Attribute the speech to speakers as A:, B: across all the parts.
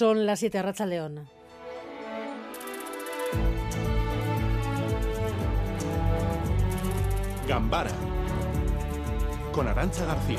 A: Son las 7 Racha León.
B: Gambara con Arancha García.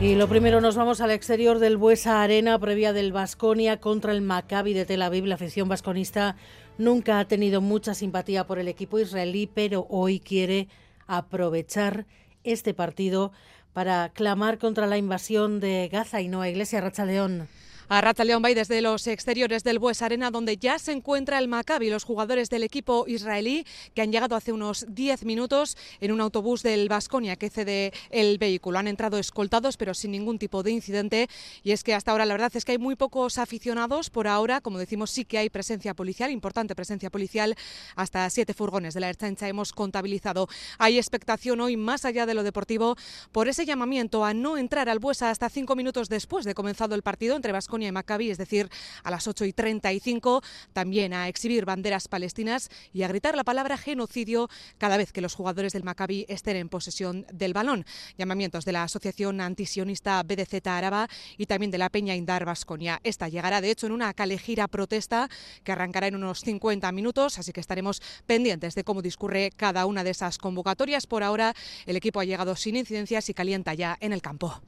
A: Y lo primero nos vamos al exterior del Buesa Arena previa del Vasconia contra el Maccabi de Tel Aviv. La afición vasconista nunca ha tenido mucha simpatía por el equipo israelí, pero hoy quiere aprovechar este partido para clamar contra la invasión de Gaza y no a Iglesia Racha León
C: a Rata León Bay desde los exteriores del Bues Arena, donde ya se encuentra el Maccabi, los jugadores del equipo israelí que han llegado hace unos 10 minutos en un autobús del Vasconia que cede el vehículo. Han entrado escoltados, pero sin ningún tipo de incidente. Y es que hasta ahora la verdad es que hay muy pocos aficionados. Por ahora, como decimos, sí que hay presencia policial, importante presencia policial. Hasta siete furgones de la Erchancha hemos contabilizado. Hay expectación hoy, más allá de lo deportivo, por ese llamamiento a no entrar al Buesa hasta cinco minutos después de comenzado el partido entre Vasconia y Maccabi, es decir, a las 8 y 35, también a exhibir banderas palestinas y a gritar la palabra genocidio cada vez que los jugadores del Maccabi estén en posesión del balón. Llamamientos de la Asociación Antisionista BDZ Araba y también de la Peña Indar Vasconia. Esta llegará, de hecho, en una calejira protesta que arrancará en unos 50 minutos, así que estaremos pendientes de cómo discurre cada una de esas convocatorias. Por ahora, el equipo ha llegado sin incidencias y calienta ya en el campo.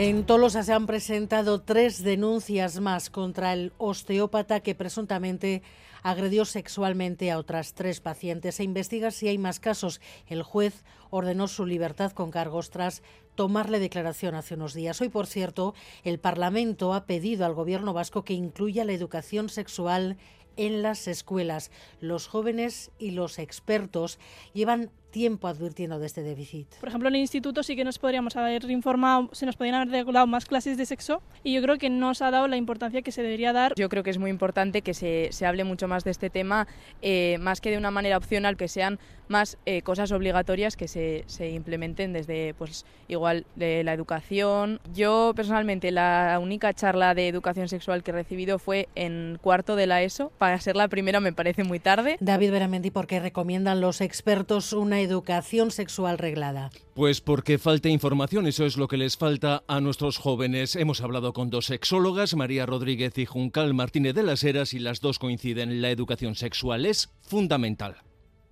A: En Tolosa se han presentado tres denuncias más contra el osteópata que presuntamente agredió sexualmente a otras tres pacientes. Se investiga si hay más casos. El juez ordenó su libertad con cargos tras tomarle declaración hace unos días. Hoy, por cierto, el Parlamento ha pedido al Gobierno vasco que incluya la educación sexual en las escuelas. Los jóvenes y los expertos llevan tiempo advirtiendo de este déficit.
D: Por ejemplo, en el instituto sí que nos podríamos haber informado, se nos podrían haber regulado más clases de sexo y yo creo que no se ha dado la importancia que se debería dar.
E: Yo creo que es muy importante que se, se hable mucho más de este tema, eh, más que de una manera opcional, que sean más eh, cosas obligatorias que se, se, implementen desde, pues, igual, de la educación. Yo, personalmente, la única charla de educación sexual que he recibido fue en cuarto de la ESO. Para ser la primera me parece muy tarde.
A: David Beramendi, ¿por qué recomiendan los expertos una educación sexual reglada?
F: Pues porque falta información, eso es lo que les falta a nuestros jóvenes. Hemos hablado con dos sexólogas, María Rodríguez y Juncal Martínez de las Heras, y las dos coinciden, la educación sexual es fundamental.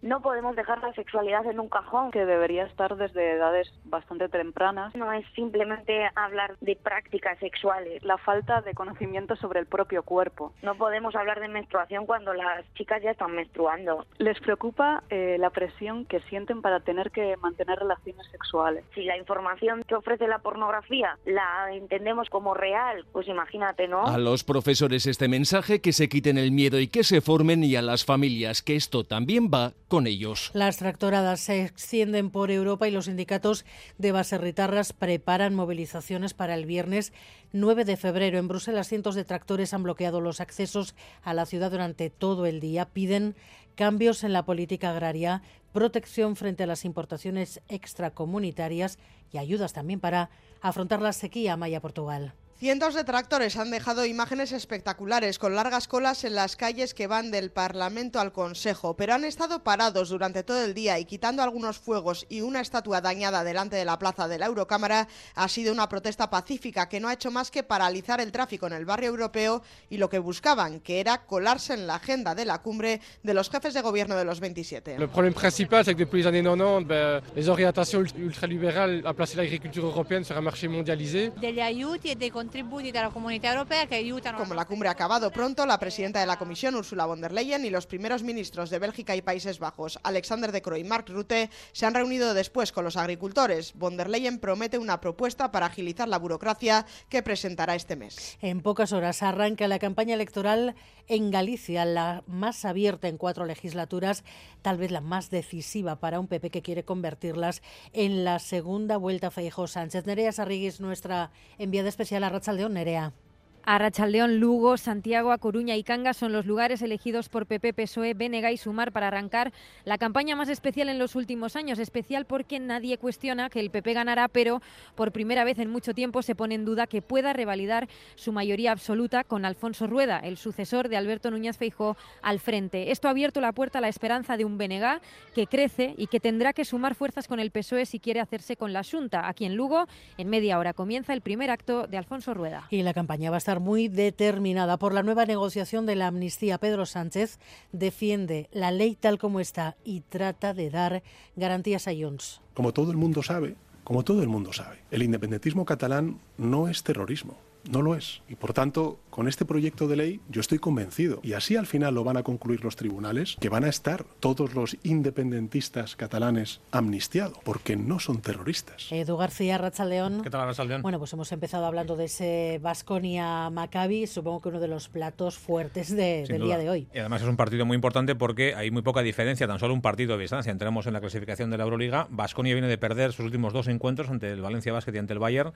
G: No podemos dejar la sexualidad en un cajón.
H: Que debería estar desde edades bastante tempranas.
G: No es simplemente hablar de prácticas sexuales.
H: La falta de conocimiento sobre el propio cuerpo.
G: No podemos hablar de menstruación cuando las chicas ya están menstruando.
H: Les preocupa eh, la presión que sienten para tener que mantener relaciones sexuales.
G: Si la información que ofrece la pornografía la entendemos como real, pues imagínate, ¿no?
F: A los profesores este mensaje, que se quiten el miedo y que se formen, y a las familias, que esto también va con
A: Las tractoradas se extienden por Europa y los sindicatos de baserritarras preparan movilizaciones para el viernes 9 de febrero. En Bruselas, cientos de tractores han bloqueado los accesos a la ciudad durante todo el día. Piden cambios en la política agraria, protección frente a las importaciones extracomunitarias y ayudas también para afrontar la sequía Maya-Portugal.
I: Cientos de tractores han dejado imágenes espectaculares con largas colas en las calles que van del Parlamento al Consejo, pero han estado parados durante todo el día y quitando algunos fuegos y una estatua dañada delante de la plaza de la Eurocámara ha sido una protesta pacífica que no ha hecho más que paralizar el tráfico en el barrio europeo y lo que buscaban, que era colarse en la agenda de la cumbre de los jefes de gobierno de los 27.
J: El problema principal es que después de los años 90, ben, les orientations ultraliberales han placé la agricultura europea sur un
K: e dei contributi della Comunità Europea che aiutano.
I: Como la cumbre ha acabado pronto, la presidenta de la Comisión, Ursula von der Leyen, y los primeros ministros de Bélgica y Países Bajos, Alexander De Croo y Mark Rutte, se han reunido después con los agricultores. Von der Leyen promete una propuesta para agilizar la burocracia que presentará este mes.
A: En pocas horas arranca la campaña electoral en Galicia, la más abierta en cuatro legislaturas, tal vez la más decisiva para un PP que quiere convertirlas en la segunda vuelta Feijóo Sánchez. Nerea Sarriguis, nuestra enviada especial a atzalde nerea.
L: Arrachaldeón, Lugo, Santiago, A Coruña y Cangas son los lugares elegidos por PP, PSOE, BNG y Sumar para arrancar la campaña más especial en los últimos años. Especial porque nadie cuestiona que el PP ganará, pero por primera vez en mucho tiempo se pone en duda que pueda revalidar su mayoría absoluta con Alfonso Rueda, el sucesor de Alberto Núñez Feijó, al frente. Esto ha abierto la puerta a la esperanza de un BNG que crece y que tendrá que sumar fuerzas con el PSOE si quiere hacerse con la Junta. Aquí en Lugo, en media hora comienza el primer acto de Alfonso Rueda.
A: Y la campaña va a estar muy determinada por la nueva negociación de la amnistía. Pedro Sánchez defiende la ley tal como está y trata de dar garantías a Junts.
M: Como todo el mundo sabe, como todo el mundo sabe, el independentismo catalán no es terrorismo. No lo es. Y por tanto, con este proyecto de ley yo estoy convencido, y así al final lo van a concluir los tribunales, que van a estar todos los independentistas catalanes amnistiados, porque no son terroristas.
A: Edu García, Rachaldeón.
N: ¿Qué tal, Rachaldeón?
A: Bueno, pues hemos empezado hablando de ese Basconia Maccabi, supongo que uno de los platos fuertes de, del día de hoy.
N: Y además es un partido muy importante porque hay muy poca diferencia, tan solo un partido de distancia. Entremos en la clasificación de la Euroliga. Basconia viene de perder sus últimos dos encuentros ante el Valencia Basket y ante el Bayern.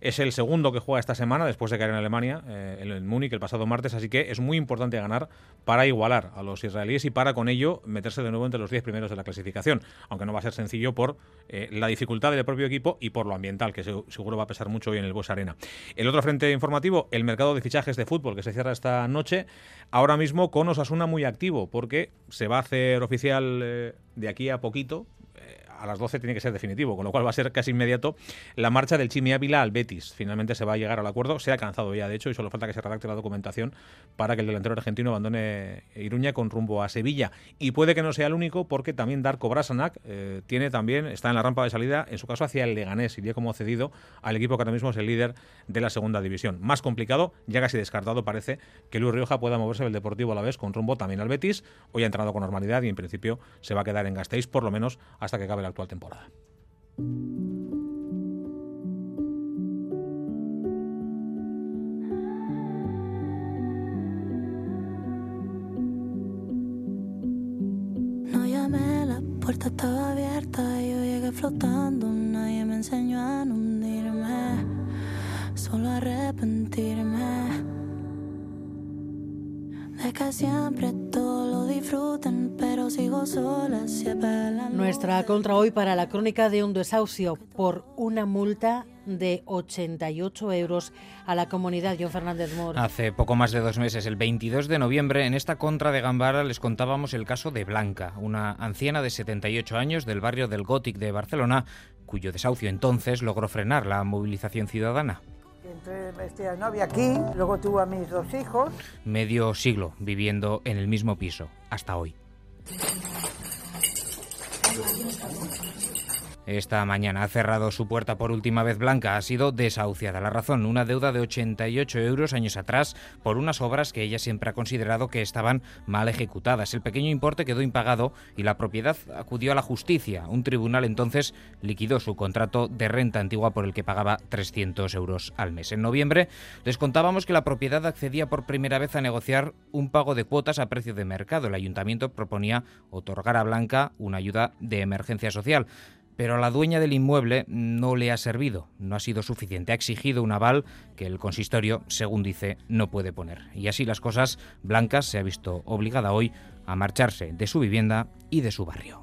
N: Es el segundo que juega esta semana después de caer en Alemania, eh, en Múnich el pasado martes, así que es muy importante ganar para igualar a los israelíes y para con ello meterse de nuevo entre los 10 primeros de la clasificación, aunque no va a ser sencillo por eh, la dificultad del propio equipo y por lo ambiental, que seguro va a pesar mucho hoy en el Bues Arena. El otro frente informativo, el mercado de fichajes de fútbol que se cierra esta noche, ahora mismo con Osasuna muy activo, porque se va a hacer oficial eh, de aquí a poquito, a las 12 tiene que ser definitivo, con lo cual va a ser casi inmediato la marcha del Chimi Ávila al Betis. Finalmente se va a llegar al acuerdo, se ha alcanzado ya, de hecho, y solo falta que se redacte la documentación para que el delantero argentino abandone Iruña con rumbo a Sevilla. Y puede que no sea el único, porque también Darko Brasanac eh, tiene también, está en la rampa de salida, en su caso hacia el Leganés, iría como cedido al equipo que ahora mismo es el líder de la segunda división. Más complicado, ya casi descartado parece que Luis Rioja pueda moverse del Deportivo a la vez con rumbo también al Betis. Hoy ha entrado con normalidad y en principio se va a quedar en Gasteiz por lo menos hasta que acabe la actual temporada.
O: No llamé, la puerta estaba abierta y yo llegué flotando. Nadie me enseñó a no hundirme, solo a arrepentirme de que siempre todo disfruten, pero sigo sola. Si
A: Nuestra contra hoy para la crónica de un desahucio por una multa de 88 euros a la comunidad. John Fernández Mor.
P: Hace poco más de dos meses, el 22 de noviembre, en esta contra de Gambara les contábamos el caso de Blanca, una anciana de 78 años del barrio del Gothic de Barcelona, cuyo desahucio entonces logró frenar la movilización ciudadana.
Q: Entonces, este, novia aquí, luego tuvo a mis dos hijos.
P: Medio siglo viviendo en el mismo piso, hasta hoy. Esta mañana ha cerrado su puerta por última vez Blanca. Ha sido desahuciada. La razón, una deuda de 88 euros años atrás por unas obras que ella siempre ha considerado que estaban mal ejecutadas. El pequeño importe quedó impagado y la propiedad acudió a la justicia. Un tribunal entonces liquidó su contrato de renta antigua por el que pagaba 300 euros al mes. En noviembre les contábamos que la propiedad accedía por primera vez a negociar un pago de cuotas a precio de mercado. El ayuntamiento proponía otorgar a Blanca una ayuda de emergencia social pero a la dueña del inmueble no le ha servido, no ha sido suficiente. Ha exigido un aval que el consistorio, según dice, no puede poner. Y así las cosas, Blancas se ha visto obligada hoy a marcharse de su vivienda y de su barrio.